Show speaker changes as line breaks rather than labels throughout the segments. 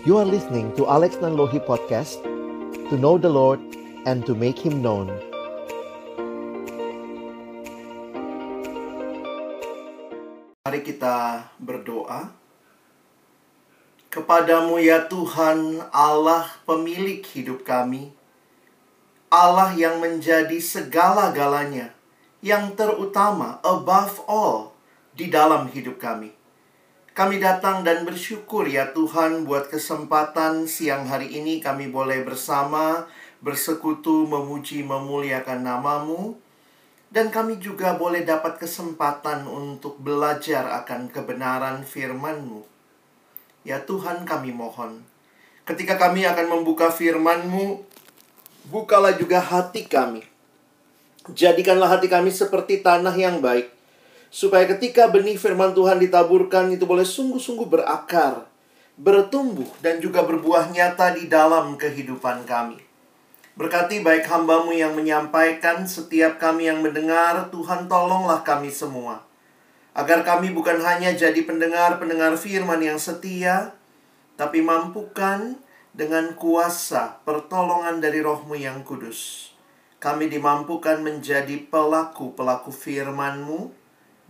You are listening to Alex Nanlohi Podcast To know the Lord and to make Him known.
Mari kita berdoa. Kepadamu ya Tuhan Allah pemilik hidup kami. Allah yang menjadi segala-galanya Yang terutama above all di dalam hidup kami kami datang dan bersyukur ya Tuhan buat kesempatan siang hari ini kami boleh bersama bersekutu memuji memuliakan namamu dan kami juga boleh dapat kesempatan untuk belajar akan kebenaran firman-Mu. Ya Tuhan kami mohon, ketika kami akan membuka firman-Mu, bukalah juga hati kami. Jadikanlah hati kami seperti tanah yang baik, supaya ketika benih firman Tuhan ditaburkan itu boleh sungguh-sungguh berakar, bertumbuh, dan juga berbuah nyata di dalam kehidupan kami. Berkati baik hambamu yang menyampaikan, setiap kami yang mendengar, Tuhan tolonglah kami semua. Agar kami bukan hanya jadi pendengar-pendengar firman yang setia, tapi mampukan dengan kuasa pertolongan dari rohmu yang kudus. Kami dimampukan menjadi pelaku-pelaku firman-Mu,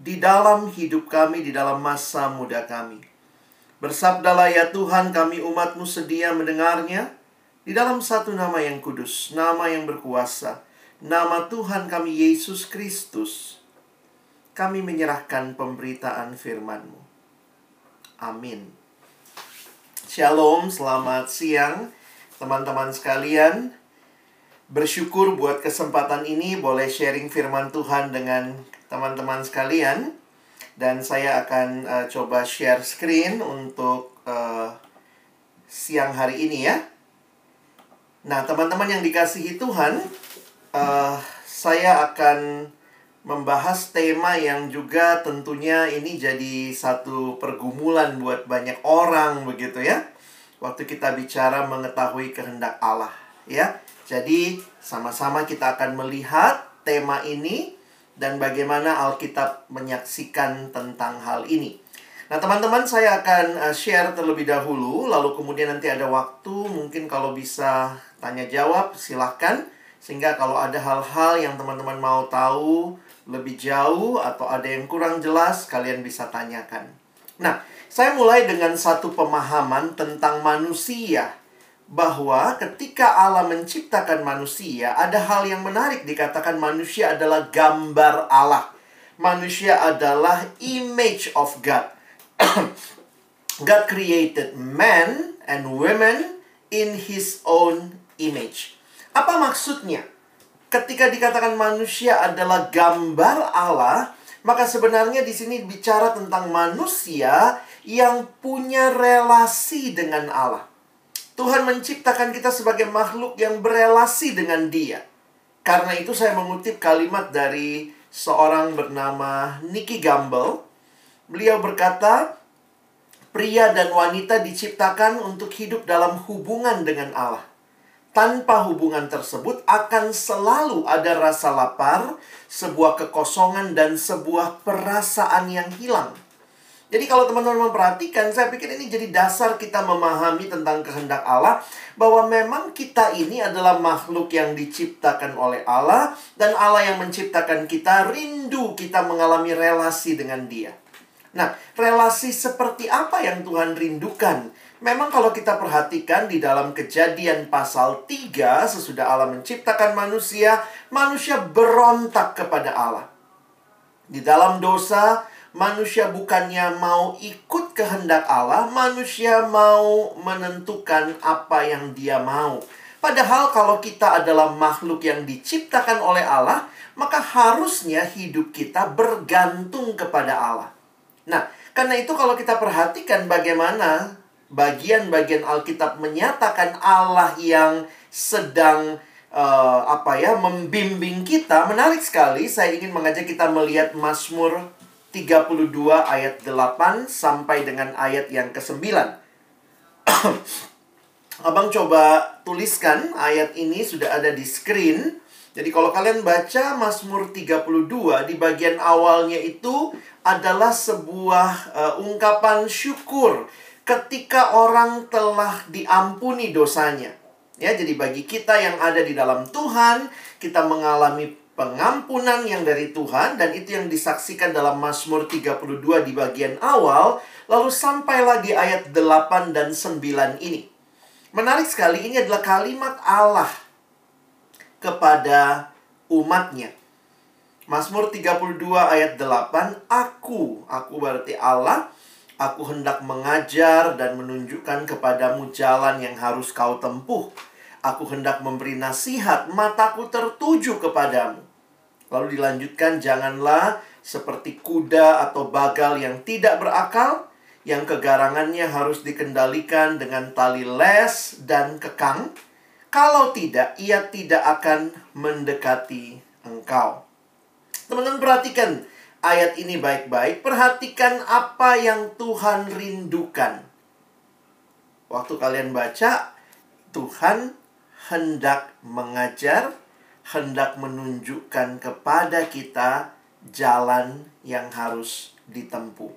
di dalam hidup kami, di dalam masa muda kami. Bersabdalah ya Tuhan kami umatmu sedia mendengarnya di dalam satu nama yang kudus, nama yang berkuasa, nama Tuhan kami Yesus Kristus. Kami menyerahkan pemberitaan firman-Mu. Amin. Shalom, selamat siang teman-teman sekalian. Bersyukur buat kesempatan ini boleh sharing firman Tuhan dengan teman-teman sekalian dan saya akan uh, coba share screen untuk uh, siang hari ini ya. Nah, teman-teman yang dikasihi Tuhan, uh, saya akan membahas tema yang juga tentunya ini jadi satu pergumulan buat banyak orang begitu ya. Waktu kita bicara mengetahui kehendak Allah ya. Jadi, sama-sama kita akan melihat tema ini dan bagaimana Alkitab menyaksikan tentang hal ini. Nah, teman-teman, saya akan share terlebih dahulu, lalu kemudian nanti ada waktu, mungkin kalau bisa tanya jawab, silahkan. Sehingga kalau ada hal-hal yang teman-teman mau tahu lebih jauh atau ada yang kurang jelas, kalian bisa tanyakan. Nah, saya mulai dengan satu pemahaman tentang manusia bahwa ketika Allah menciptakan manusia, ada hal yang menarik dikatakan manusia adalah gambar Allah. Manusia adalah image of God. God created man and women in his own image. Apa maksudnya? Ketika dikatakan manusia adalah gambar Allah, maka sebenarnya di sini bicara tentang manusia yang punya relasi dengan Allah. Tuhan menciptakan kita sebagai makhluk yang berelasi dengan Dia. Karena itu saya mengutip kalimat dari seorang bernama Nicky Gamble. Beliau berkata, pria dan wanita diciptakan untuk hidup dalam hubungan dengan Allah. Tanpa hubungan tersebut akan selalu ada rasa lapar, sebuah kekosongan dan sebuah perasaan yang hilang. Jadi kalau teman-teman memperhatikan, saya pikir ini jadi dasar kita memahami tentang kehendak Allah bahwa memang kita ini adalah makhluk yang diciptakan oleh Allah dan Allah yang menciptakan kita rindu kita mengalami relasi dengan Dia. Nah, relasi seperti apa yang Tuhan rindukan? Memang kalau kita perhatikan di dalam kejadian pasal 3 sesudah Allah menciptakan manusia, manusia berontak kepada Allah. Di dalam dosa, manusia bukannya mau ikut kehendak Allah, manusia mau menentukan apa yang dia mau. Padahal kalau kita adalah makhluk yang diciptakan oleh Allah, maka harusnya hidup kita bergantung kepada Allah. Nah, karena itu kalau kita perhatikan bagaimana bagian-bagian Alkitab menyatakan Allah yang sedang uh, apa ya membimbing kita, menarik sekali. Saya ingin mengajak kita melihat Mazmur 32 ayat 8 sampai dengan ayat yang ke-9. Abang coba tuliskan ayat ini sudah ada di screen. Jadi kalau kalian baca Mazmur 32 di bagian awalnya itu adalah sebuah uh, ungkapan syukur ketika orang telah diampuni dosanya. Ya, jadi bagi kita yang ada di dalam Tuhan, kita mengalami pengampunan yang dari Tuhan dan itu yang disaksikan dalam Mazmur 32 di bagian awal, lalu sampailah di ayat 8 dan 9 ini. Menarik sekali ini adalah kalimat Allah kepada umatnya. Mazmur 32 ayat 8, Aku, aku berarti Allah, aku hendak mengajar dan menunjukkan kepadamu jalan yang harus kau tempuh Aku hendak memberi nasihat, mataku tertuju kepadamu. Lalu dilanjutkan, janganlah seperti kuda atau bagal yang tidak berakal, yang kegarangannya harus dikendalikan dengan tali les dan kekang. Kalau tidak, ia tidak akan mendekati engkau. Teman-teman perhatikan ayat ini baik-baik. Perhatikan apa yang Tuhan rindukan. Waktu kalian baca, Tuhan hendak mengajar, hendak menunjukkan kepada kita jalan yang harus ditempuh.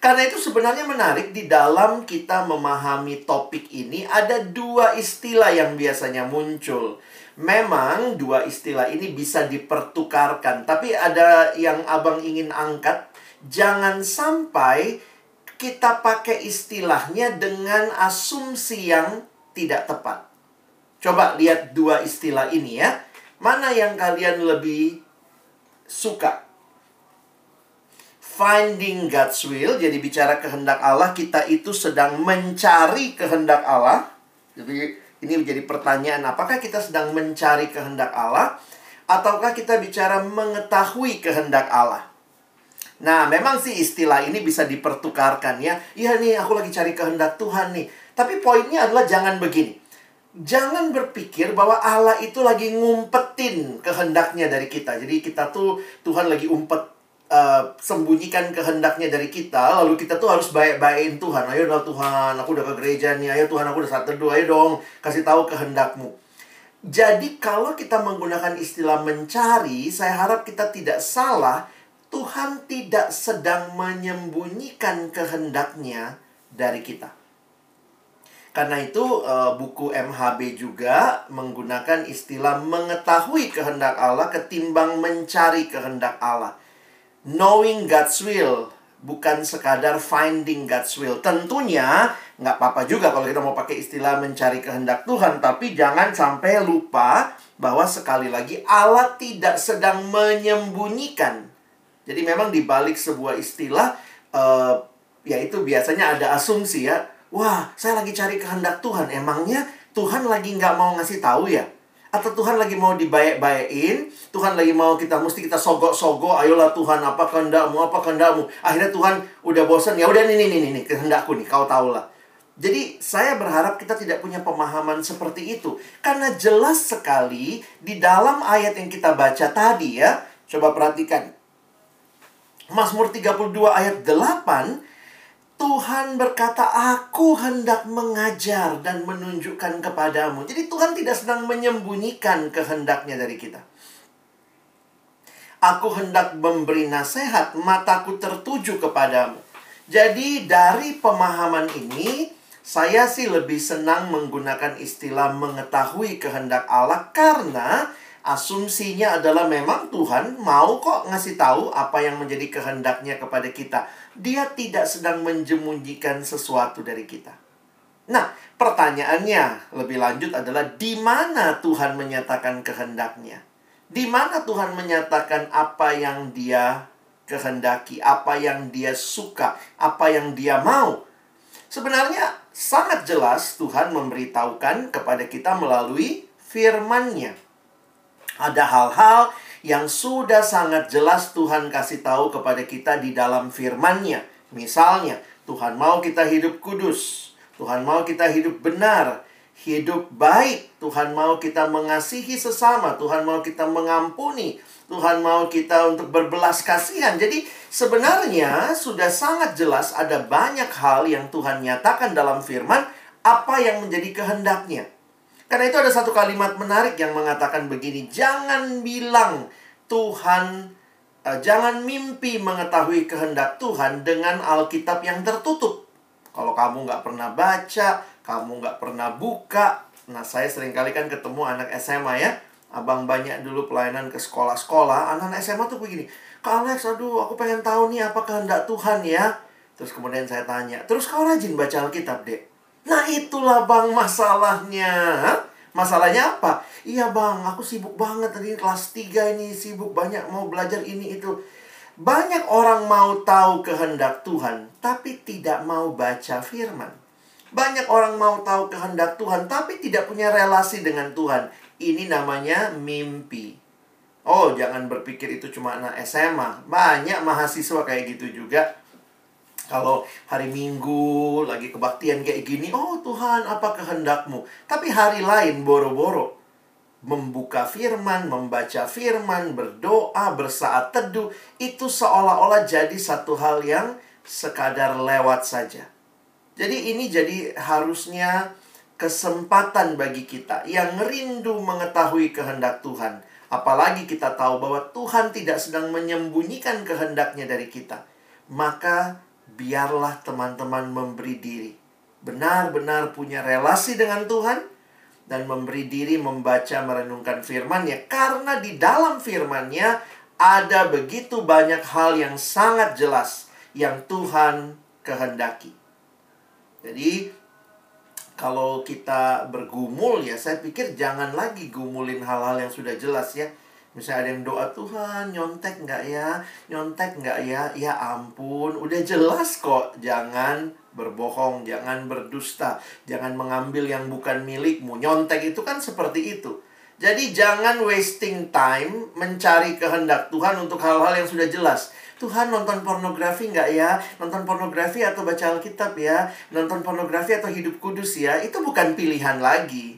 Karena itu sebenarnya menarik di dalam kita memahami topik ini ada dua istilah yang biasanya muncul. Memang dua istilah ini bisa dipertukarkan, tapi ada yang Abang ingin angkat, jangan sampai kita pakai istilahnya dengan asumsi yang tidak tepat. Coba lihat dua istilah ini ya. Mana yang kalian lebih suka? Finding God's will, jadi bicara kehendak Allah, kita itu sedang mencari kehendak Allah. Jadi ini menjadi pertanyaan, apakah kita sedang mencari kehendak Allah? Ataukah kita bicara mengetahui kehendak Allah? Nah, memang sih istilah ini bisa dipertukarkan ya. Iya nih, aku lagi cari kehendak Tuhan nih. Tapi poinnya adalah jangan begini jangan berpikir bahwa Allah itu lagi ngumpetin kehendaknya dari kita. Jadi kita tuh Tuhan lagi umpet uh, sembunyikan kehendaknya dari kita, lalu kita tuh harus baik-baikin Tuhan. Ayo dong Tuhan, aku udah ke gereja nih. Ayo Tuhan, aku udah saat teduh. Ayo dong, kasih tahu kehendakmu. Jadi kalau kita menggunakan istilah mencari, saya harap kita tidak salah. Tuhan tidak sedang menyembunyikan kehendaknya dari kita. Karena itu uh, buku MHB juga menggunakan istilah mengetahui kehendak Allah ketimbang mencari kehendak Allah. Knowing God's will bukan sekadar finding God's will. Tentunya nggak apa-apa juga kalau kita mau pakai istilah mencari kehendak Tuhan, tapi jangan sampai lupa bahwa sekali lagi Allah tidak sedang menyembunyikan. Jadi memang di balik sebuah istilah uh, yaitu biasanya ada asumsi ya Wah, saya lagi cari kehendak Tuhan. Emangnya Tuhan lagi nggak mau ngasih tahu ya? Atau Tuhan lagi mau dibaik-baikin? Tuhan lagi mau kita mesti kita sogok-sogok. Ayolah Tuhan, apa kehendakmu? Apa kehendakmu? Akhirnya Tuhan udah bosan. Ya udah nih nih nih kehendakku nih. Kau tahulah. Jadi saya berharap kita tidak punya pemahaman seperti itu. Karena jelas sekali di dalam ayat yang kita baca tadi ya. Coba perhatikan. Mazmur 32 ayat 8 Tuhan berkata, "Aku hendak mengajar dan menunjukkan kepadamu." Jadi Tuhan tidak sedang menyembunyikan kehendaknya dari kita. Aku hendak memberi nasihat, mataku tertuju kepadamu. Jadi dari pemahaman ini, saya sih lebih senang menggunakan istilah mengetahui kehendak Allah karena asumsinya adalah memang Tuhan mau kok ngasih tahu apa yang menjadi kehendaknya kepada kita dia tidak sedang menjemunyikan sesuatu dari kita. Nah, pertanyaannya lebih lanjut adalah di mana Tuhan menyatakan kehendaknya? Di mana Tuhan menyatakan apa yang dia kehendaki, apa yang dia suka, apa yang dia mau? Sebenarnya sangat jelas Tuhan memberitahukan kepada kita melalui firman-Nya. Ada hal-hal yang sudah sangat jelas Tuhan kasih tahu kepada kita di dalam firman-Nya. Misalnya, Tuhan mau kita hidup kudus, Tuhan mau kita hidup benar, hidup baik, Tuhan mau kita mengasihi sesama, Tuhan mau kita mengampuni, Tuhan mau kita untuk berbelas kasihan. Jadi sebenarnya sudah sangat jelas ada banyak hal yang Tuhan nyatakan dalam firman apa yang menjadi kehendaknya. Karena itu ada satu kalimat menarik yang mengatakan begini, jangan bilang Tuhan uh, jangan mimpi mengetahui kehendak Tuhan dengan Alkitab yang tertutup. Kalau kamu nggak pernah baca, kamu nggak pernah buka. Nah, saya sering kali kan ketemu anak SMA ya. Abang banyak dulu pelayanan ke sekolah-sekolah. Anak-anak SMA tuh begini. Kak Alex, aduh aku pengen tahu nih apa kehendak Tuhan ya. Terus kemudian saya tanya, terus kau rajin baca Alkitab, dek? Nah itulah bang masalahnya. Masalahnya apa? Iya bang, aku sibuk banget tadi kelas 3 ini sibuk banyak mau belajar ini itu. Banyak orang mau tahu kehendak Tuhan, tapi tidak mau baca firman. Banyak orang mau tahu kehendak Tuhan, tapi tidak punya relasi dengan Tuhan. Ini namanya mimpi. Oh, jangan berpikir itu cuma anak SMA. Banyak mahasiswa kayak gitu juga kalau hari Minggu lagi kebaktian kayak gini, oh Tuhan apa kehendakmu? Tapi hari lain boro-boro membuka firman, membaca firman, berdoa, bersaat teduh, itu seolah-olah jadi satu hal yang sekadar lewat saja. Jadi ini jadi harusnya kesempatan bagi kita yang rindu mengetahui kehendak Tuhan. Apalagi kita tahu bahwa Tuhan tidak sedang menyembunyikan kehendaknya dari kita. Maka biarlah teman-teman memberi diri. Benar-benar punya relasi dengan Tuhan dan memberi diri membaca merenungkan firman-Nya karena di dalam firman-Nya ada begitu banyak hal yang sangat jelas yang Tuhan kehendaki. Jadi kalau kita bergumul ya saya pikir jangan lagi gumulin hal-hal yang sudah jelas ya Misalnya ada yang doa Tuhan nyontek nggak ya? Nyontek nggak ya? Ya ampun, udah jelas kok. Jangan berbohong, jangan berdusta, jangan mengambil yang bukan milikmu. Nyontek itu kan seperti itu. Jadi jangan wasting time mencari kehendak Tuhan untuk hal-hal yang sudah jelas. Tuhan nonton pornografi nggak ya? Nonton pornografi atau baca Alkitab ya? Nonton pornografi atau hidup kudus ya? Itu bukan pilihan lagi.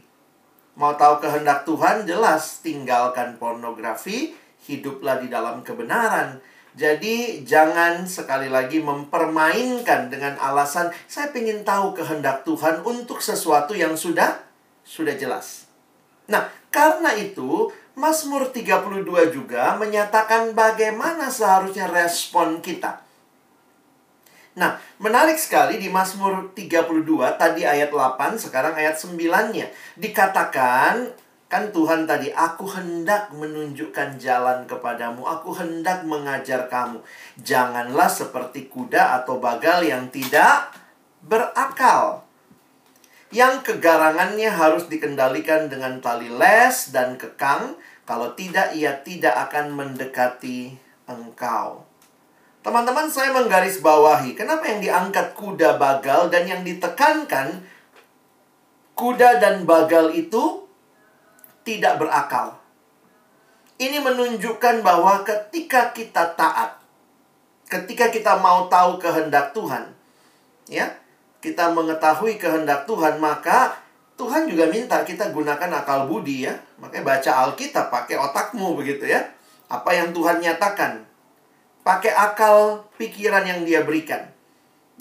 Mau tahu kehendak Tuhan? Jelas, tinggalkan pornografi, hiduplah di dalam kebenaran. Jadi jangan sekali lagi mempermainkan dengan alasan saya ingin tahu kehendak Tuhan untuk sesuatu yang sudah sudah jelas. Nah, karena itu Mazmur 32 juga menyatakan bagaimana seharusnya respon kita. Nah, menarik sekali di Mazmur 32 tadi ayat 8, sekarang ayat 9-nya. Dikatakan kan Tuhan tadi, aku hendak menunjukkan jalan kepadamu, aku hendak mengajar kamu. Janganlah seperti kuda atau bagal yang tidak berakal. Yang kegarangannya harus dikendalikan dengan tali les dan kekang, kalau tidak ia tidak akan mendekati engkau. Teman-teman, saya menggarisbawahi kenapa yang diangkat kuda bagal dan yang ditekankan kuda dan bagal itu tidak berakal. Ini menunjukkan bahwa ketika kita taat, ketika kita mau tahu kehendak Tuhan, ya, kita mengetahui kehendak Tuhan, maka Tuhan juga minta kita gunakan akal budi ya. Makanya baca Alkitab pakai otakmu begitu ya. Apa yang Tuhan nyatakan, Pakai akal pikiran yang dia berikan.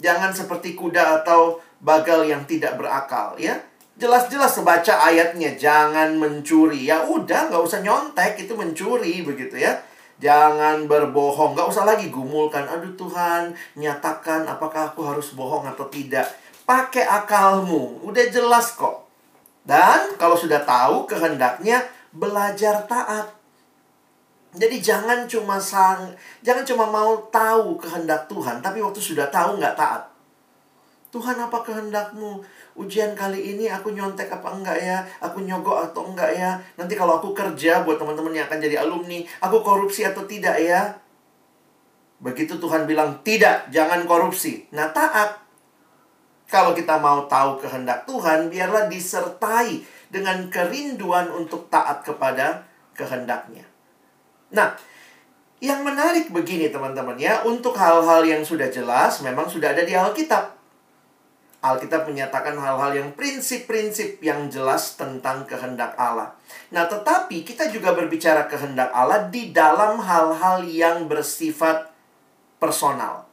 Jangan seperti kuda atau bagal yang tidak berakal, ya. Jelas-jelas sebaca ayatnya, jangan mencuri. Ya udah, nggak usah nyontek, itu mencuri, begitu ya. Jangan berbohong, nggak usah lagi gumulkan. Aduh Tuhan, nyatakan apakah aku harus bohong atau tidak. Pakai akalmu, udah jelas kok. Dan kalau sudah tahu kehendaknya, belajar taat. Jadi jangan cuma sang, jangan cuma mau tahu kehendak Tuhan, tapi waktu sudah tahu nggak taat. Tuhan apa kehendakmu? Ujian kali ini aku nyontek apa enggak ya? Aku nyogok atau enggak ya? Nanti kalau aku kerja buat teman-teman yang akan jadi alumni, aku korupsi atau tidak ya? Begitu Tuhan bilang, tidak, jangan korupsi. Nah taat. Kalau kita mau tahu kehendak Tuhan, biarlah disertai dengan kerinduan untuk taat kepada kehendaknya. Nah, yang menarik begini teman-teman ya, untuk hal-hal yang sudah jelas memang sudah ada di Alkitab. Alkitab menyatakan hal-hal yang prinsip-prinsip yang jelas tentang kehendak Allah. Nah, tetapi kita juga berbicara kehendak Allah di dalam hal-hal yang bersifat personal.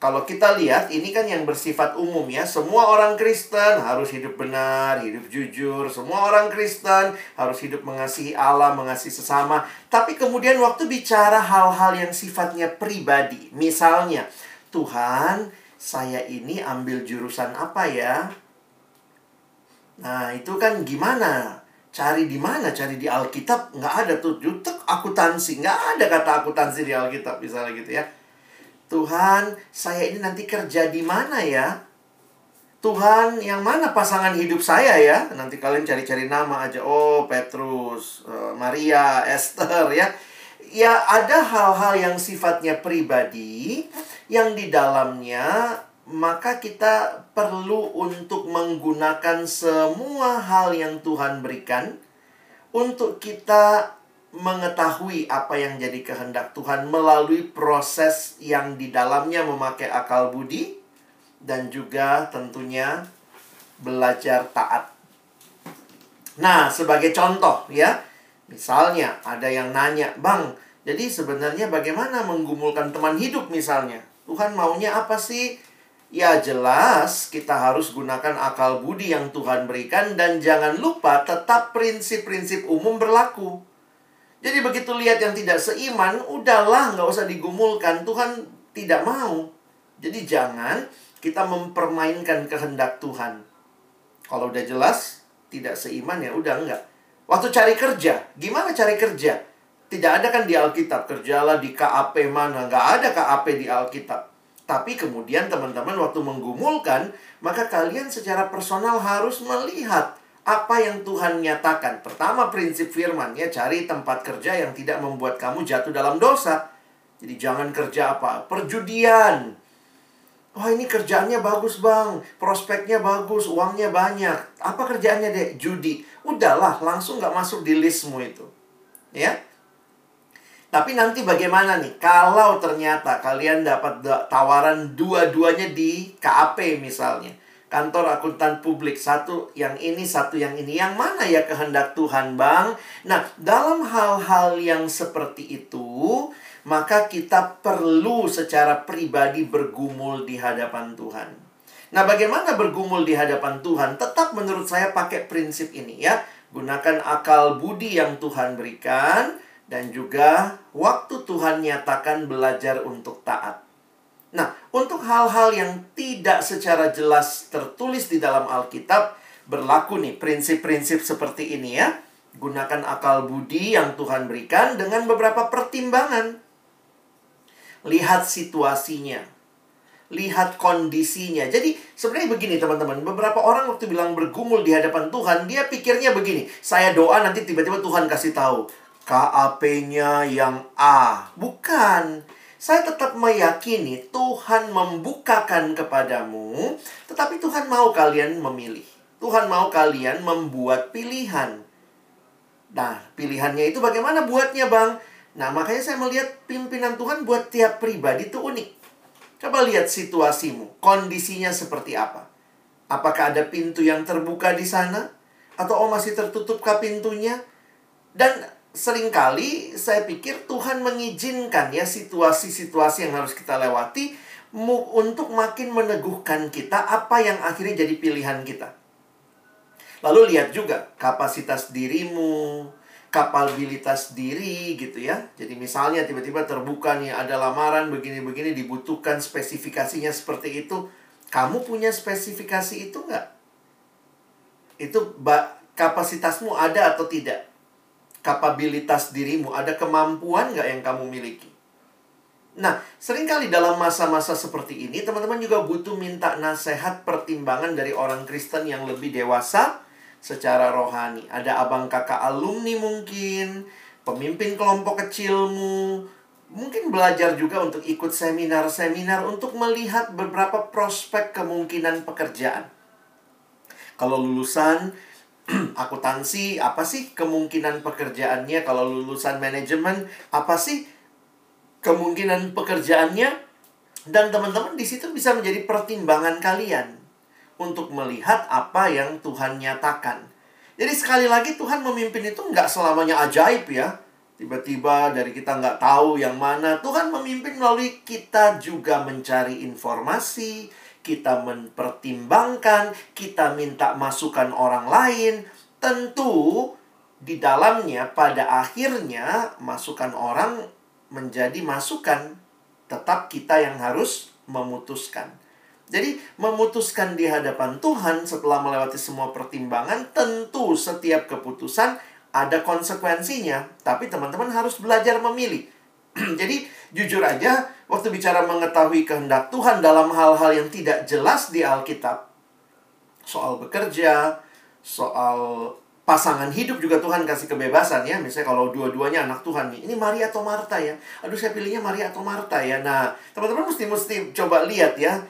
Kalau kita lihat, ini kan yang bersifat umum ya. Semua orang Kristen harus hidup benar, hidup jujur. Semua orang Kristen harus hidup mengasihi Allah, mengasihi sesama. Tapi kemudian waktu bicara hal-hal yang sifatnya pribadi. Misalnya, Tuhan, saya ini ambil jurusan apa ya? Nah, itu kan gimana? Cari di mana? Cari di Alkitab? Nggak ada tuh. Jutek akuntansi. Nggak ada kata akuntansi di Alkitab, misalnya gitu ya. Tuhan, saya ini nanti kerja di mana ya? Tuhan, yang mana pasangan hidup saya ya? Nanti kalian cari-cari nama aja. Oh, Petrus, eh, Maria, Esther ya. Ya, ada hal-hal yang sifatnya pribadi yang di dalamnya maka kita perlu untuk menggunakan semua hal yang Tuhan berikan untuk kita mengetahui apa yang jadi kehendak Tuhan melalui proses yang di dalamnya memakai akal budi dan juga tentunya belajar taat. Nah, sebagai contoh ya, misalnya ada yang nanya, "Bang, jadi sebenarnya bagaimana menggumulkan teman hidup misalnya? Tuhan maunya apa sih?" Ya jelas kita harus gunakan akal budi yang Tuhan berikan dan jangan lupa tetap prinsip-prinsip umum berlaku. Jadi begitu lihat yang tidak seiman, udahlah nggak usah digumulkan. Tuhan tidak mau. Jadi jangan kita mempermainkan kehendak Tuhan. Kalau udah jelas tidak seiman ya udah enggak. Waktu cari kerja, gimana cari kerja? Tidak ada kan di Alkitab kerjalah di KAP mana? Nggak ada KAP di Alkitab. Tapi kemudian teman-teman waktu menggumulkan, maka kalian secara personal harus melihat apa yang Tuhan nyatakan. Pertama prinsip firman ya, cari tempat kerja yang tidak membuat kamu jatuh dalam dosa. Jadi jangan kerja apa? Perjudian. Wah ini kerjaannya bagus bang, prospeknya bagus, uangnya banyak. Apa kerjaannya deh? Judi. Udahlah, langsung nggak masuk di listmu itu. Ya, tapi nanti bagaimana nih kalau ternyata kalian dapat tawaran dua-duanya di KAP misalnya. Kantor akuntan publik satu yang ini satu yang ini. Yang mana ya kehendak Tuhan, Bang? Nah, dalam hal-hal yang seperti itu, maka kita perlu secara pribadi bergumul di hadapan Tuhan. Nah, bagaimana bergumul di hadapan Tuhan? Tetap menurut saya pakai prinsip ini ya. Gunakan akal budi yang Tuhan berikan dan juga waktu Tuhan nyatakan belajar untuk taat. Nah, untuk hal-hal yang tidak secara jelas tertulis di dalam Alkitab, berlaku nih prinsip-prinsip seperti ini ya. Gunakan akal budi yang Tuhan berikan dengan beberapa pertimbangan. Lihat situasinya. Lihat kondisinya. Jadi sebenarnya begini teman-teman. Beberapa orang waktu bilang bergumul di hadapan Tuhan, dia pikirnya begini. Saya doa nanti tiba-tiba Tuhan kasih tahu. KAP-nya yang A. Bukan. Saya tetap meyakini Tuhan membukakan kepadamu, tetapi Tuhan mau kalian memilih. Tuhan mau kalian membuat pilihan. Nah, pilihannya itu bagaimana buatnya, Bang? Nah, makanya saya melihat pimpinan Tuhan buat tiap pribadi itu unik. Coba lihat situasimu, kondisinya seperti apa. Apakah ada pintu yang terbuka di sana? Atau oh masih tertutupkah pintunya? Dan sering kali saya pikir Tuhan mengizinkan ya situasi-situasi yang harus kita lewati untuk makin meneguhkan kita apa yang akhirnya jadi pilihan kita. Lalu lihat juga kapasitas dirimu, kapabilitas diri gitu ya. Jadi misalnya tiba-tiba terbuka nih ada lamaran begini-begini dibutuhkan spesifikasinya seperti itu. Kamu punya spesifikasi itu nggak? Itu kapasitasmu ada atau tidak? Kapabilitas dirimu, ada kemampuan nggak yang kamu miliki? Nah, sering kali dalam masa-masa seperti ini, teman-teman juga butuh minta nasihat pertimbangan dari orang Kristen yang lebih dewasa secara rohani. Ada abang kakak alumni mungkin, pemimpin kelompok kecilmu, mungkin belajar juga untuk ikut seminar-seminar untuk melihat beberapa prospek kemungkinan pekerjaan. Kalau lulusan akuntansi apa sih kemungkinan pekerjaannya kalau lulusan manajemen apa sih kemungkinan pekerjaannya dan teman-teman di situ bisa menjadi pertimbangan kalian untuk melihat apa yang Tuhan nyatakan. Jadi sekali lagi Tuhan memimpin itu nggak selamanya ajaib ya. Tiba-tiba dari kita nggak tahu yang mana. Tuhan memimpin melalui kita juga mencari informasi, kita mempertimbangkan, kita minta masukan orang lain, tentu di dalamnya pada akhirnya masukan orang menjadi masukan, tetap kita yang harus memutuskan. Jadi memutuskan di hadapan Tuhan setelah melewati semua pertimbangan, tentu setiap keputusan ada konsekuensinya. Tapi teman-teman harus belajar memilih. Jadi jujur aja, waktu bicara mengetahui kehendak Tuhan dalam hal-hal yang tidak jelas di Alkitab, soal bekerja, soal pasangan hidup juga Tuhan kasih kebebasan ya. Misalnya kalau dua-duanya anak Tuhan nih, ini Maria atau Marta ya? Aduh saya pilihnya Maria atau Marta ya. Nah, teman-teman mesti mesti coba lihat ya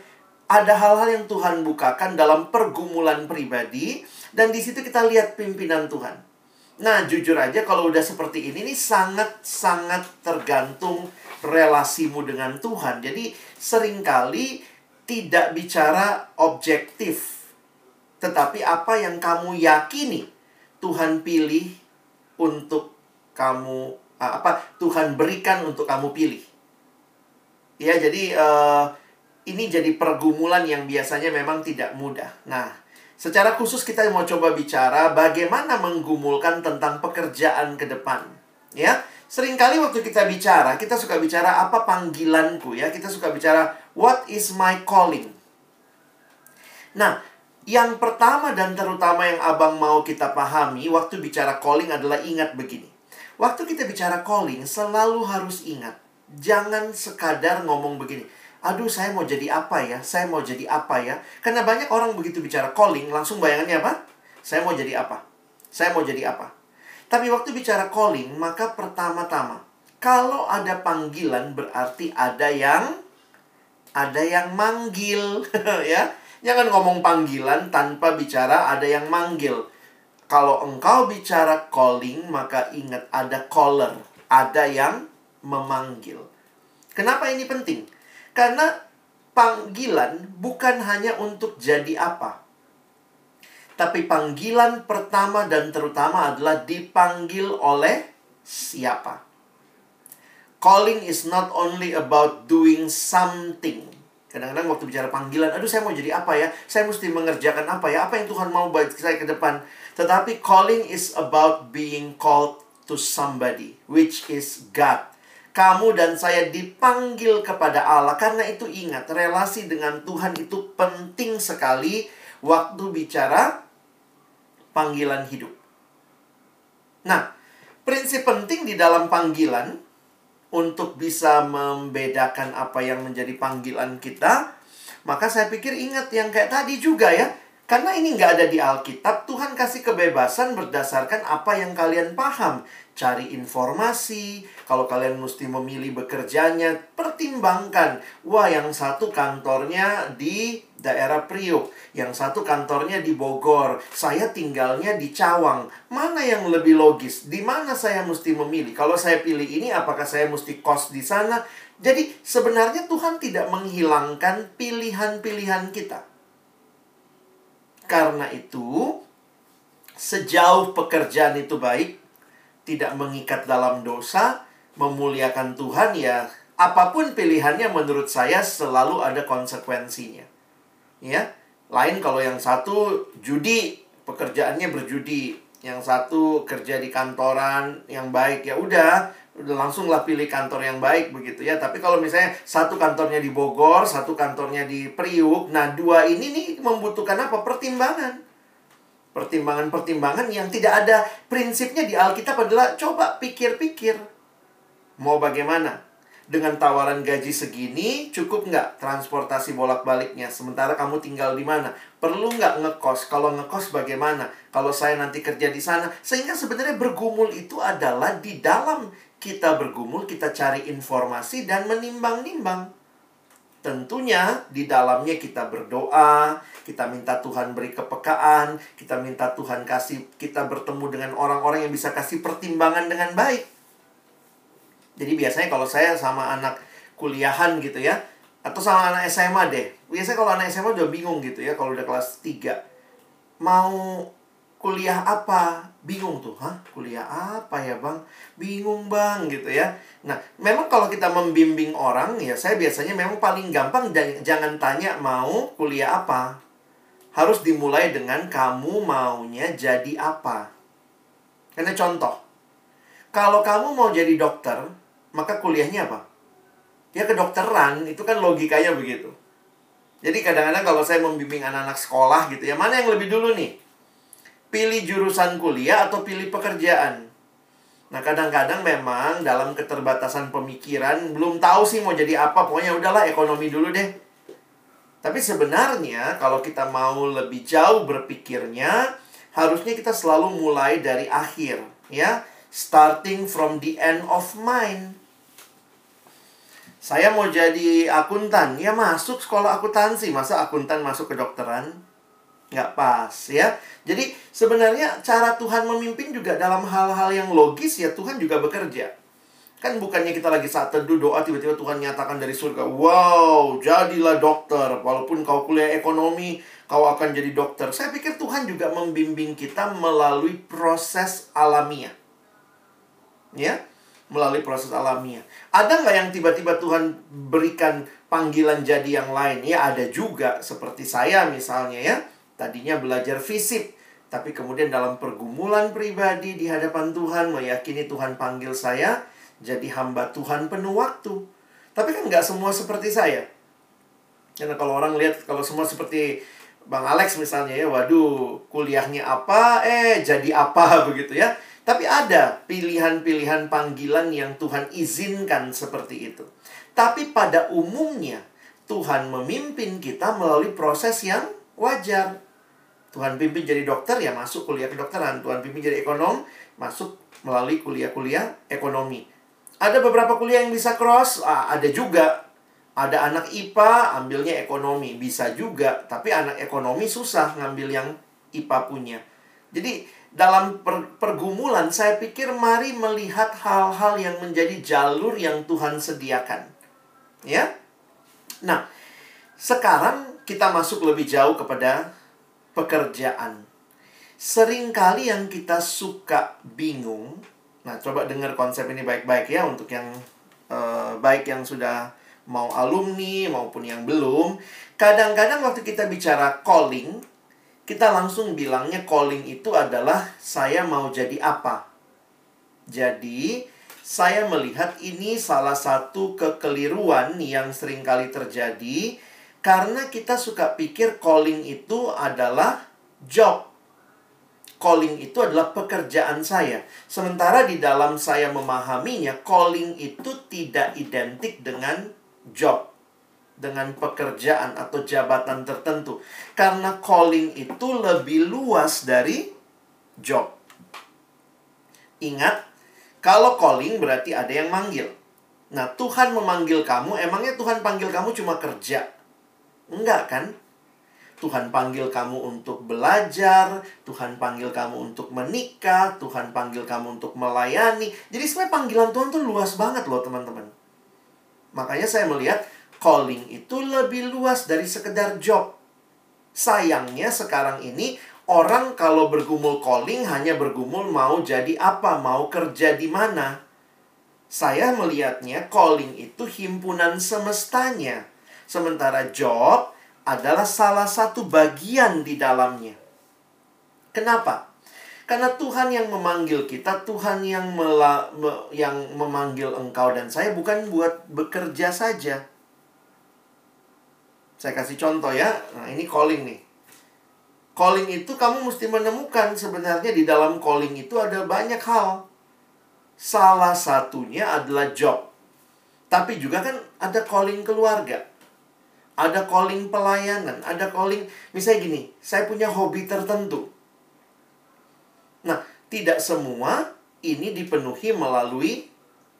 ada hal-hal yang Tuhan bukakan dalam pergumulan pribadi dan di situ kita lihat pimpinan Tuhan. Nah, jujur aja kalau udah seperti ini nih sangat-sangat tergantung relasimu dengan Tuhan. Jadi sering kali tidak bicara objektif. Tetapi apa yang kamu yakini Tuhan pilih untuk kamu apa Tuhan berikan untuk kamu pilih. Ya, jadi uh, ini jadi pergumulan yang biasanya memang tidak mudah. Nah, secara khusus kita mau coba bicara bagaimana menggumulkan tentang pekerjaan ke depan. Ya, sering kali waktu kita bicara, kita suka bicara apa panggilanku ya. Kita suka bicara what is my calling. Nah, yang pertama dan terutama yang abang mau kita pahami waktu bicara calling adalah ingat begini. Waktu kita bicara calling, selalu harus ingat. Jangan sekadar ngomong begini aduh saya mau jadi apa ya, saya mau jadi apa ya. Karena banyak orang begitu bicara calling, langsung bayangannya apa? Saya mau jadi apa? Saya mau jadi apa? Tapi waktu bicara calling, maka pertama-tama, kalau ada panggilan berarti ada yang ada yang manggil, ya. Jangan ngomong panggilan tanpa bicara ada yang manggil. Kalau engkau bicara calling, maka ingat ada caller, ada yang memanggil. Kenapa ini penting? Karena panggilan bukan hanya untuk jadi apa. Tapi panggilan pertama dan terutama adalah dipanggil oleh siapa. Calling is not only about doing something. Kadang-kadang waktu bicara panggilan, aduh saya mau jadi apa ya? Saya mesti mengerjakan apa ya? Apa yang Tuhan mau buat saya ke depan? Tetapi calling is about being called to somebody, which is God kamu dan saya dipanggil kepada Allah. Karena itu ingat, relasi dengan Tuhan itu penting sekali waktu bicara panggilan hidup. Nah, prinsip penting di dalam panggilan untuk bisa membedakan apa yang menjadi panggilan kita, maka saya pikir ingat yang kayak tadi juga ya. Karena ini nggak ada di Alkitab, Tuhan kasih kebebasan berdasarkan apa yang kalian paham cari informasi. Kalau kalian mesti memilih bekerjanya, pertimbangkan. Wah, yang satu kantornya di daerah Priuk, yang satu kantornya di Bogor. Saya tinggalnya di Cawang. Mana yang lebih logis? Di mana saya mesti memilih? Kalau saya pilih ini, apakah saya mesti kos di sana? Jadi, sebenarnya Tuhan tidak menghilangkan pilihan-pilihan kita. Karena itu, sejauh pekerjaan itu baik, tidak mengikat dalam dosa, memuliakan Tuhan ya apa pun pilihannya menurut saya selalu ada konsekuensinya. Ya. Lain kalau yang satu judi, pekerjaannya berjudi, yang satu kerja di kantoran yang baik ya udah langsunglah pilih kantor yang baik begitu ya. Tapi kalau misalnya satu kantornya di Bogor, satu kantornya di Priuk, nah dua ini nih membutuhkan apa? Pertimbangan. Pertimbangan-pertimbangan yang tidak ada prinsipnya di Alkitab adalah coba pikir-pikir. Mau bagaimana? Dengan tawaran gaji segini cukup nggak transportasi bolak-baliknya? Sementara kamu tinggal di mana? Perlu nggak ngekos? Kalau ngekos bagaimana? Kalau saya nanti kerja di sana? Sehingga sebenarnya bergumul itu adalah di dalam kita bergumul kita cari informasi dan menimbang-nimbang tentunya di dalamnya kita berdoa kita minta Tuhan beri kepekaan, kita minta Tuhan kasih kita bertemu dengan orang-orang yang bisa kasih pertimbangan dengan baik. Jadi biasanya kalau saya sama anak kuliahan gitu ya, atau sama anak SMA deh. Biasanya kalau anak SMA udah bingung gitu ya, kalau udah kelas 3. Mau kuliah apa? Bingung tuh, hah? Kuliah apa ya bang? Bingung bang gitu ya. Nah, memang kalau kita membimbing orang ya, saya biasanya memang paling gampang jangan tanya mau kuliah apa harus dimulai dengan kamu maunya jadi apa. Karena contoh, kalau kamu mau jadi dokter, maka kuliahnya apa? Ya kedokteran, itu kan logikanya begitu. Jadi kadang-kadang kalau saya membimbing anak-anak sekolah gitu ya, mana yang lebih dulu nih? Pilih jurusan kuliah atau pilih pekerjaan? Nah, kadang-kadang memang dalam keterbatasan pemikiran belum tahu sih mau jadi apa, pokoknya udahlah ekonomi dulu deh. Tapi sebenarnya kalau kita mau lebih jauh berpikirnya, harusnya kita selalu mulai dari akhir, ya. Starting from the end of mind. Saya mau jadi akuntan, ya masuk sekolah akuntansi. Masa akuntan masuk ke dokteran? Nggak pas, ya. Jadi sebenarnya cara Tuhan memimpin juga dalam hal-hal yang logis ya Tuhan juga bekerja. Kan bukannya kita lagi saat teduh doa tiba-tiba Tuhan nyatakan dari surga, "Wow, jadilah dokter walaupun kau kuliah ekonomi, kau akan jadi dokter." Saya pikir Tuhan juga membimbing kita melalui proses alamiah. Ya melalui proses alamiah. Ada nggak yang tiba-tiba Tuhan berikan panggilan jadi yang lain? Ya ada juga, seperti saya misalnya ya. Tadinya belajar fisik, tapi kemudian dalam pergumulan pribadi di hadapan Tuhan, meyakini Tuhan panggil saya jadi hamba Tuhan penuh waktu. Tapi kan nggak semua seperti saya. Karena kalau orang lihat, kalau semua seperti Bang Alex misalnya ya, waduh kuliahnya apa, eh jadi apa begitu ya tapi ada pilihan-pilihan panggilan yang Tuhan izinkan seperti itu. Tapi pada umumnya Tuhan memimpin kita melalui proses yang wajar. Tuhan pimpin jadi dokter ya masuk kuliah kedokteran. Tuhan pimpin jadi ekonom masuk melalui kuliah-kuliah ekonomi. Ada beberapa kuliah yang bisa cross, ada juga. Ada anak IPA ambilnya ekonomi, bisa juga. Tapi anak ekonomi susah ngambil yang IPA punya. Jadi dalam per pergumulan, saya pikir mari melihat hal-hal yang menjadi jalur yang Tuhan sediakan. Ya. Nah, sekarang kita masuk lebih jauh kepada pekerjaan. Seringkali yang kita suka bingung. Nah, coba dengar konsep ini baik-baik ya untuk yang uh, baik yang sudah mau alumni maupun yang belum. Kadang-kadang waktu kita bicara calling, kita langsung bilangnya calling itu adalah saya mau jadi apa. Jadi, saya melihat ini salah satu kekeliruan yang sering kali terjadi karena kita suka pikir calling itu adalah job. Calling itu adalah pekerjaan saya. Sementara di dalam saya memahaminya, calling itu tidak identik dengan job dengan pekerjaan atau jabatan tertentu. Karena calling itu lebih luas dari job. Ingat, kalau calling berarti ada yang manggil. Nah, Tuhan memanggil kamu, emangnya Tuhan panggil kamu cuma kerja? Enggak kan? Tuhan panggil kamu untuk belajar, Tuhan panggil kamu untuk menikah, Tuhan panggil kamu untuk melayani. Jadi sebenarnya panggilan Tuhan tuh luas banget loh teman-teman. Makanya saya melihat calling itu lebih luas dari sekedar job. Sayangnya sekarang ini orang kalau bergumul calling hanya bergumul mau jadi apa, mau kerja di mana. Saya melihatnya calling itu himpunan semestanya. Sementara job adalah salah satu bagian di dalamnya. Kenapa? Karena Tuhan yang memanggil kita, Tuhan yang me, yang memanggil engkau dan saya bukan buat bekerja saja. Saya kasih contoh ya. Nah, ini calling nih. Calling itu kamu mesti menemukan sebenarnya di dalam calling itu ada banyak hal. Salah satunya adalah job. Tapi juga kan ada calling keluarga. Ada calling pelayanan, ada calling misalnya gini, saya punya hobi tertentu. Nah, tidak semua ini dipenuhi melalui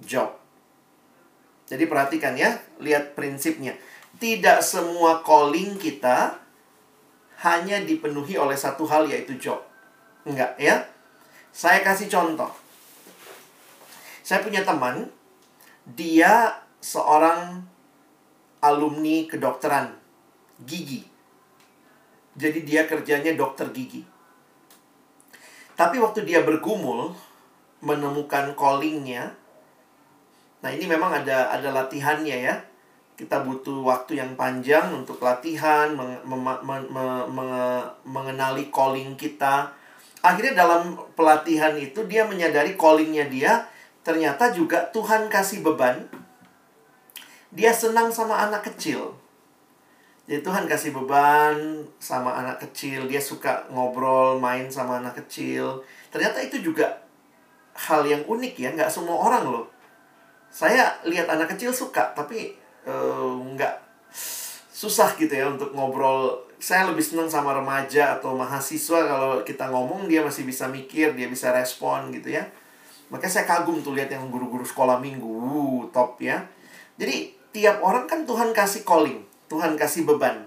job. Jadi perhatikan ya, lihat prinsipnya tidak semua calling kita hanya dipenuhi oleh satu hal yaitu job. Enggak ya. Saya kasih contoh. Saya punya teman, dia seorang alumni kedokteran gigi. Jadi dia kerjanya dokter gigi. Tapi waktu dia bergumul menemukan callingnya, nah ini memang ada ada latihannya ya kita butuh waktu yang panjang untuk latihan, meng mengenali calling kita. Akhirnya dalam pelatihan itu dia menyadari callingnya dia ternyata juga Tuhan kasih beban. Dia senang sama anak kecil. Jadi Tuhan kasih beban sama anak kecil, dia suka ngobrol, main sama anak kecil. Ternyata itu juga hal yang unik ya, nggak semua orang loh. Saya lihat anak kecil suka, tapi uh, nggak susah gitu ya untuk ngobrol. Saya lebih senang sama remaja atau mahasiswa kalau kita ngomong dia masih bisa mikir, dia bisa respon gitu ya. Makanya saya kagum tuh lihat yang guru-guru sekolah minggu, top ya. Jadi tiap orang kan Tuhan kasih calling Tuhan kasih beban.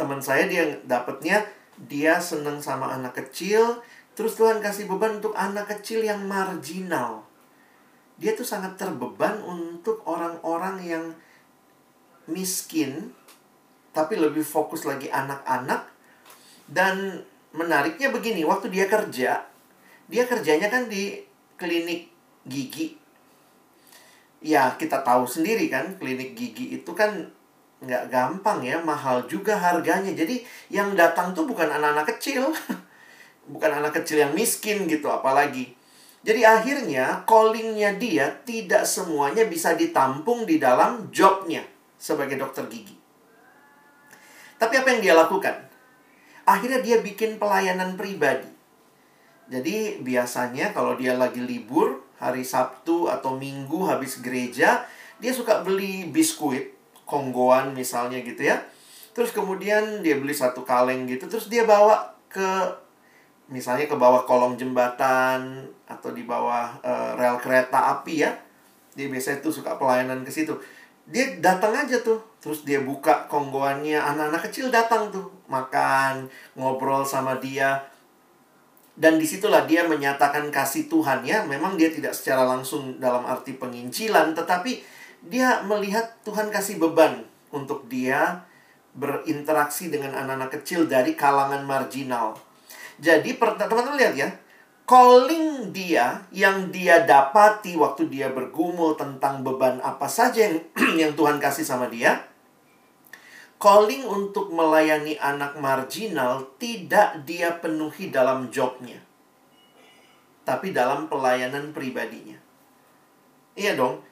Teman saya dia dapatnya dia senang sama anak kecil, terus Tuhan kasih beban untuk anak kecil yang marginal. Dia tuh sangat terbeban untuk orang-orang yang miskin, tapi lebih fokus lagi anak-anak. Dan menariknya begini, waktu dia kerja, dia kerjanya kan di klinik gigi ya kita tahu sendiri kan klinik gigi itu kan nggak gampang ya mahal juga harganya. Jadi yang datang tuh bukan anak-anak kecil bukan anak kecil yang miskin gitu apalagi. Jadi akhirnya callingnya dia tidak semuanya bisa ditampung di dalam jobnya sebagai dokter gigi. Tapi apa yang dia lakukan? Akhirnya dia bikin pelayanan pribadi. Jadi biasanya kalau dia lagi libur hari Sabtu atau Minggu habis gereja, dia suka beli biskuit, konggoan misalnya gitu ya. Terus kemudian dia beli satu kaleng gitu, terus dia bawa ke misalnya ke bawah kolong jembatan atau di bawah uh, rel kereta api ya. Dia biasanya tuh suka pelayanan ke situ. Dia datang aja tuh, terus dia buka konggoannya, anak-anak kecil datang tuh, makan, ngobrol sama dia dan di situlah dia menyatakan kasih Tuhan ya. Memang dia tidak secara langsung dalam arti pengincilan, tetapi dia melihat Tuhan kasih beban untuk dia berinteraksi dengan anak-anak kecil dari kalangan marginal. Jadi teman-teman lihat ya, calling dia yang dia dapati waktu dia bergumul tentang beban apa saja yang yang Tuhan kasih sama dia, calling untuk melayani anak marginal tidak dia penuhi dalam jobnya. Tapi dalam pelayanan pribadinya. Iya dong.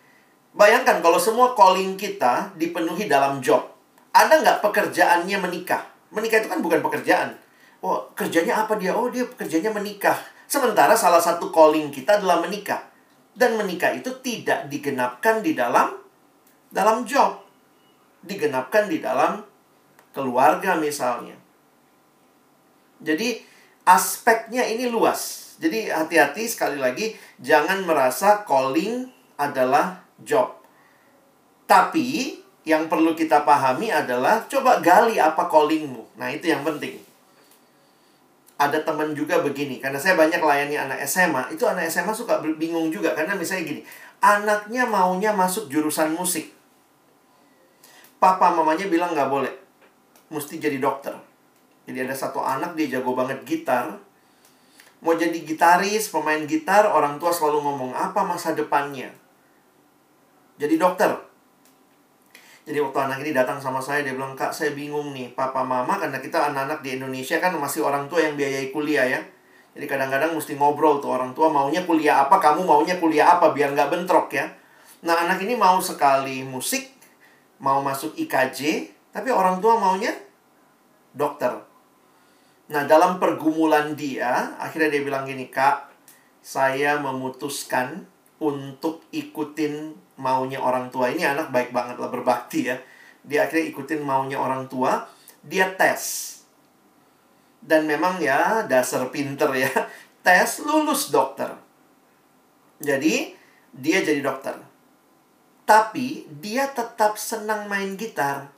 Bayangkan kalau semua calling kita dipenuhi dalam job. Ada nggak pekerjaannya menikah? Menikah itu kan bukan pekerjaan. Oh, kerjanya apa dia? Oh, dia pekerjanya menikah. Sementara salah satu calling kita adalah menikah. Dan menikah itu tidak digenapkan di dalam dalam job digenapkan di dalam keluarga misalnya. Jadi aspeknya ini luas. Jadi hati-hati sekali lagi jangan merasa calling adalah job. Tapi yang perlu kita pahami adalah coba gali apa callingmu. Nah, itu yang penting. Ada teman juga begini, karena saya banyak layani anak SMA, itu anak SMA suka bingung juga karena misalnya gini, anaknya maunya masuk jurusan musik papa mamanya bilang nggak boleh. Mesti jadi dokter. Jadi ada satu anak dia jago banget gitar. Mau jadi gitaris pemain gitar orang tua selalu ngomong apa masa depannya? Jadi dokter. Jadi waktu anak ini datang sama saya dia bilang kak saya bingung nih. Papa mama karena kita anak-anak di Indonesia kan masih orang tua yang biayai kuliah ya. Jadi kadang-kadang mesti ngobrol tuh orang tua maunya kuliah apa? Kamu maunya kuliah apa? Biar nggak bentrok ya. Nah anak ini mau sekali musik mau masuk IKJ, tapi orang tua maunya dokter. Nah, dalam pergumulan dia, akhirnya dia bilang gini, Kak, saya memutuskan untuk ikutin maunya orang tua. Ini anak baik banget lah, berbakti ya. Dia akhirnya ikutin maunya orang tua, dia tes. Dan memang ya, dasar pinter ya, tes lulus dokter. Jadi, dia jadi dokter. Tapi dia tetap senang main gitar.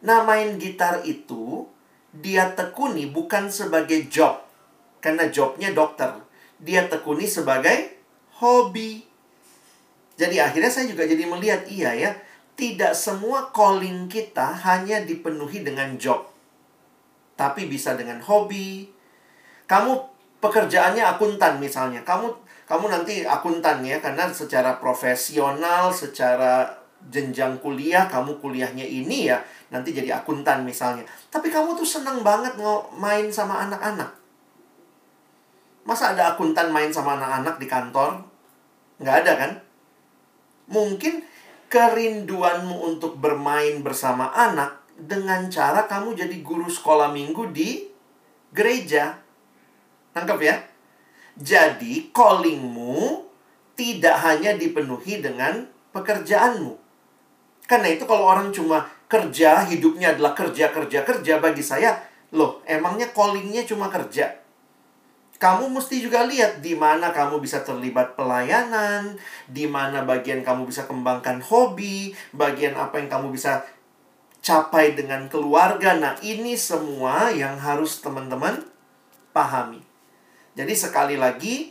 Nah, main gitar itu dia tekuni bukan sebagai job. Karena jobnya dokter. Dia tekuni sebagai hobi. Jadi akhirnya saya juga jadi melihat, iya ya, tidak semua calling kita hanya dipenuhi dengan job. Tapi bisa dengan hobi. Kamu pekerjaannya akuntan misalnya. Kamu kamu nanti akuntan ya karena secara profesional, secara jenjang kuliah kamu kuliahnya ini ya nanti jadi akuntan misalnya. Tapi kamu tuh seneng banget main sama anak-anak. Masa ada akuntan main sama anak-anak di kantor? Nggak ada kan? Mungkin kerinduanmu untuk bermain bersama anak dengan cara kamu jadi guru sekolah minggu di gereja. Tangkap ya? Jadi callingmu tidak hanya dipenuhi dengan pekerjaanmu. Karena itu kalau orang cuma kerja, hidupnya adalah kerja, kerja, kerja bagi saya, loh emangnya callingnya cuma kerja? Kamu mesti juga lihat di mana kamu bisa terlibat pelayanan, di mana bagian kamu bisa kembangkan hobi, bagian apa yang kamu bisa capai dengan keluarga. Nah, ini semua yang harus teman-teman pahami. Jadi sekali lagi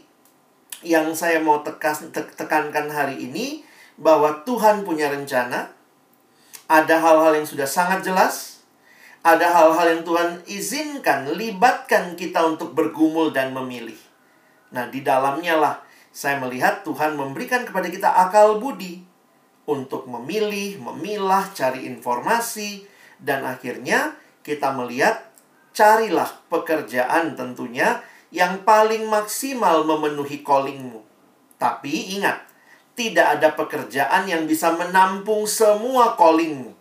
yang saya mau tekas, tekankan hari ini bahwa Tuhan punya rencana. Ada hal-hal yang sudah sangat jelas. Ada hal-hal yang Tuhan izinkan, libatkan kita untuk bergumul dan memilih. Nah, di dalamnya lah saya melihat Tuhan memberikan kepada kita akal budi untuk memilih, memilah, cari informasi, dan akhirnya kita melihat carilah pekerjaan tentunya yang paling maksimal memenuhi callingmu. Tapi ingat, tidak ada pekerjaan yang bisa menampung semua callingmu.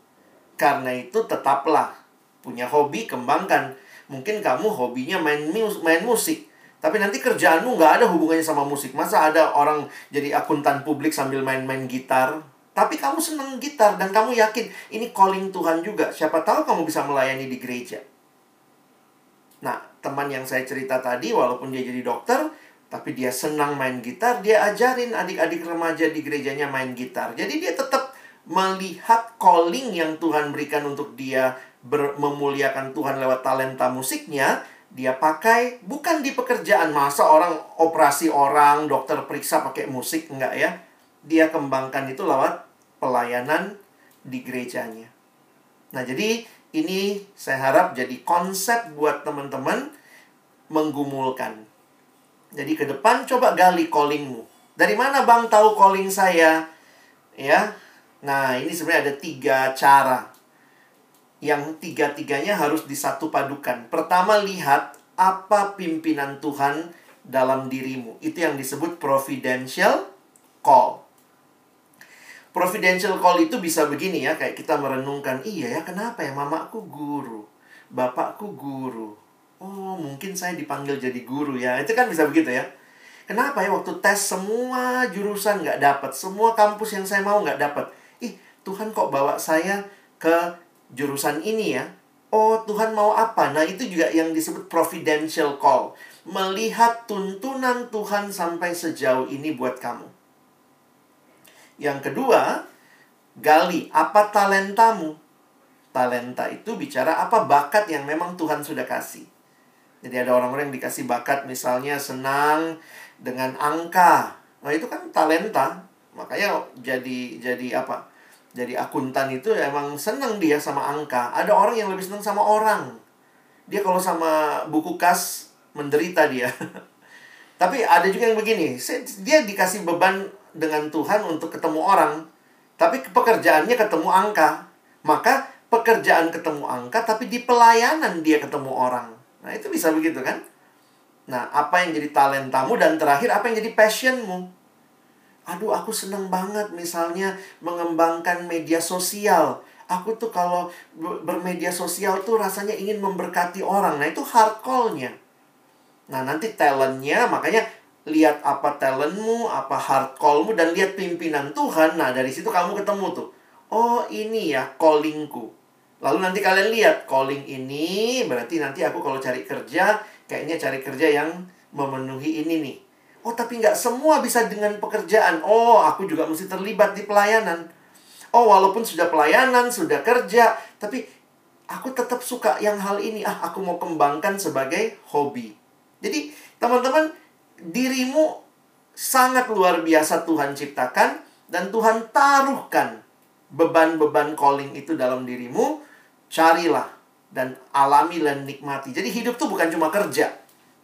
Karena itu tetaplah punya hobi, kembangkan. Mungkin kamu hobinya main, mus main musik. Tapi nanti kerjaanmu nggak ada hubungannya sama musik. Masa ada orang jadi akuntan publik sambil main-main gitar? Tapi kamu senang gitar dan kamu yakin ini calling Tuhan juga. Siapa tahu kamu bisa melayani di gereja. Nah, teman yang saya cerita tadi, walaupun dia jadi dokter, tapi dia senang main gitar, dia ajarin adik-adik remaja di gerejanya main gitar. Jadi dia tetap melihat calling yang Tuhan berikan untuk dia ber- memuliakan Tuhan lewat talenta musiknya, dia pakai bukan di pekerjaan masa orang operasi orang, dokter periksa pakai musik enggak ya. Dia kembangkan itu lewat pelayanan di gerejanya. Nah, jadi ini saya harap jadi konsep buat teman-teman menggumulkan. Jadi ke depan coba gali callingmu. Dari mana bang tahu calling saya? Ya, nah ini sebenarnya ada tiga cara. Yang tiga-tiganya harus disatu padukan. Pertama lihat apa pimpinan Tuhan dalam dirimu. Itu yang disebut providential call. Providential call itu bisa begini ya, kayak kita merenungkan, iya ya kenapa ya mamaku guru, bapakku guru. Oh mungkin saya dipanggil jadi guru ya, itu kan bisa begitu ya. Kenapa ya waktu tes semua jurusan nggak dapat, semua kampus yang saya mau nggak dapat. Ih Tuhan kok bawa saya ke jurusan ini ya. Oh Tuhan mau apa? Nah itu juga yang disebut providential call. Melihat tuntunan Tuhan sampai sejauh ini buat kamu. Yang kedua, gali apa talentamu. Talenta itu bicara apa bakat yang memang Tuhan sudah kasih. Jadi ada orang-orang yang dikasih bakat misalnya senang dengan angka. Nah, itu kan talenta. Makanya jadi jadi apa? Jadi akuntan itu emang senang dia sama angka. Ada orang yang lebih senang sama orang. Dia kalau sama buku kas menderita dia. Tapi ada juga yang begini, dia dikasih beban dengan Tuhan untuk ketemu orang, tapi pekerjaannya ketemu angka. Maka pekerjaan ketemu angka, tapi di pelayanan dia ketemu orang. Nah, itu bisa begitu kan? Nah, apa yang jadi talentamu dan terakhir apa yang jadi passionmu? Aduh, aku seneng banget misalnya mengembangkan media sosial. Aku tuh kalau bermedia sosial tuh rasanya ingin memberkati orang. Nah, itu hard call-nya. Nah, nanti talentnya, makanya lihat apa talentmu, apa hard callmu, dan lihat pimpinan Tuhan. Nah, dari situ kamu ketemu tuh. Oh, ini ya callingku. Lalu nanti kalian lihat, calling ini berarti nanti aku kalau cari kerja, kayaknya cari kerja yang memenuhi ini nih. Oh, tapi nggak semua bisa dengan pekerjaan. Oh, aku juga mesti terlibat di pelayanan. Oh, walaupun sudah pelayanan, sudah kerja, tapi aku tetap suka yang hal ini. Ah, aku mau kembangkan sebagai hobi. Jadi, teman-teman, dirimu sangat luar biasa Tuhan ciptakan dan Tuhan taruhkan beban-beban calling itu dalam dirimu, carilah dan alami dan nikmati. Jadi hidup tuh bukan cuma kerja.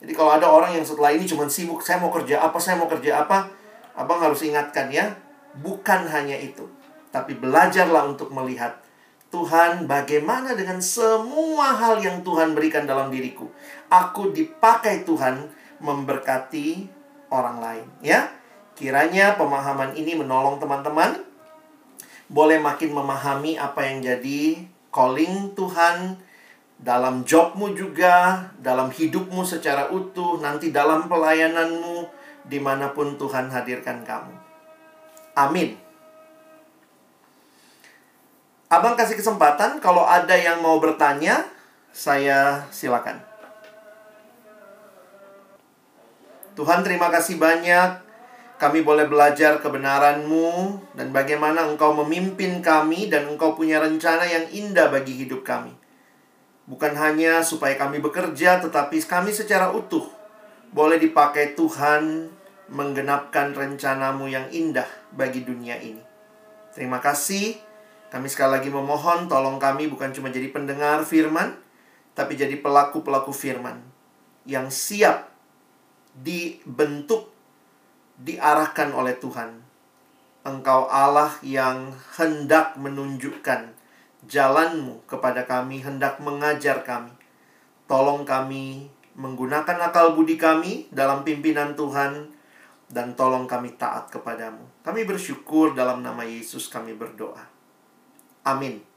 Jadi kalau ada orang yang setelah ini cuma sibuk, saya mau kerja apa, saya mau kerja apa, abang harus ingatkan ya, bukan hanya itu. Tapi belajarlah untuk melihat Tuhan bagaimana dengan semua hal yang Tuhan berikan dalam diriku. Aku dipakai Tuhan memberkati orang lain ya. Kiranya pemahaman ini menolong teman-teman boleh makin memahami apa yang jadi calling Tuhan dalam jobmu juga, dalam hidupmu secara utuh, nanti dalam pelayananmu, di mana pun Tuhan hadirkan kamu. Amin. Abang kasih kesempatan, kalau ada yang mau bertanya, saya silakan. Tuhan terima kasih banyak kami boleh belajar kebenaran-Mu dan bagaimana Engkau memimpin kami dan Engkau punya rencana yang indah bagi hidup kami. Bukan hanya supaya kami bekerja, tetapi kami secara utuh boleh dipakai Tuhan menggenapkan rencanamu yang indah bagi dunia ini. Terima kasih. Kami sekali lagi memohon tolong kami bukan cuma jadi pendengar firman, tapi jadi pelaku-pelaku firman yang siap dibentuk, diarahkan oleh Tuhan. Engkau Allah yang hendak menunjukkan jalanmu kepada kami, hendak mengajar kami. Tolong kami menggunakan akal budi kami dalam pimpinan Tuhan, dan tolong kami taat kepadamu. Kami bersyukur dalam nama Yesus kami berdoa. Amin.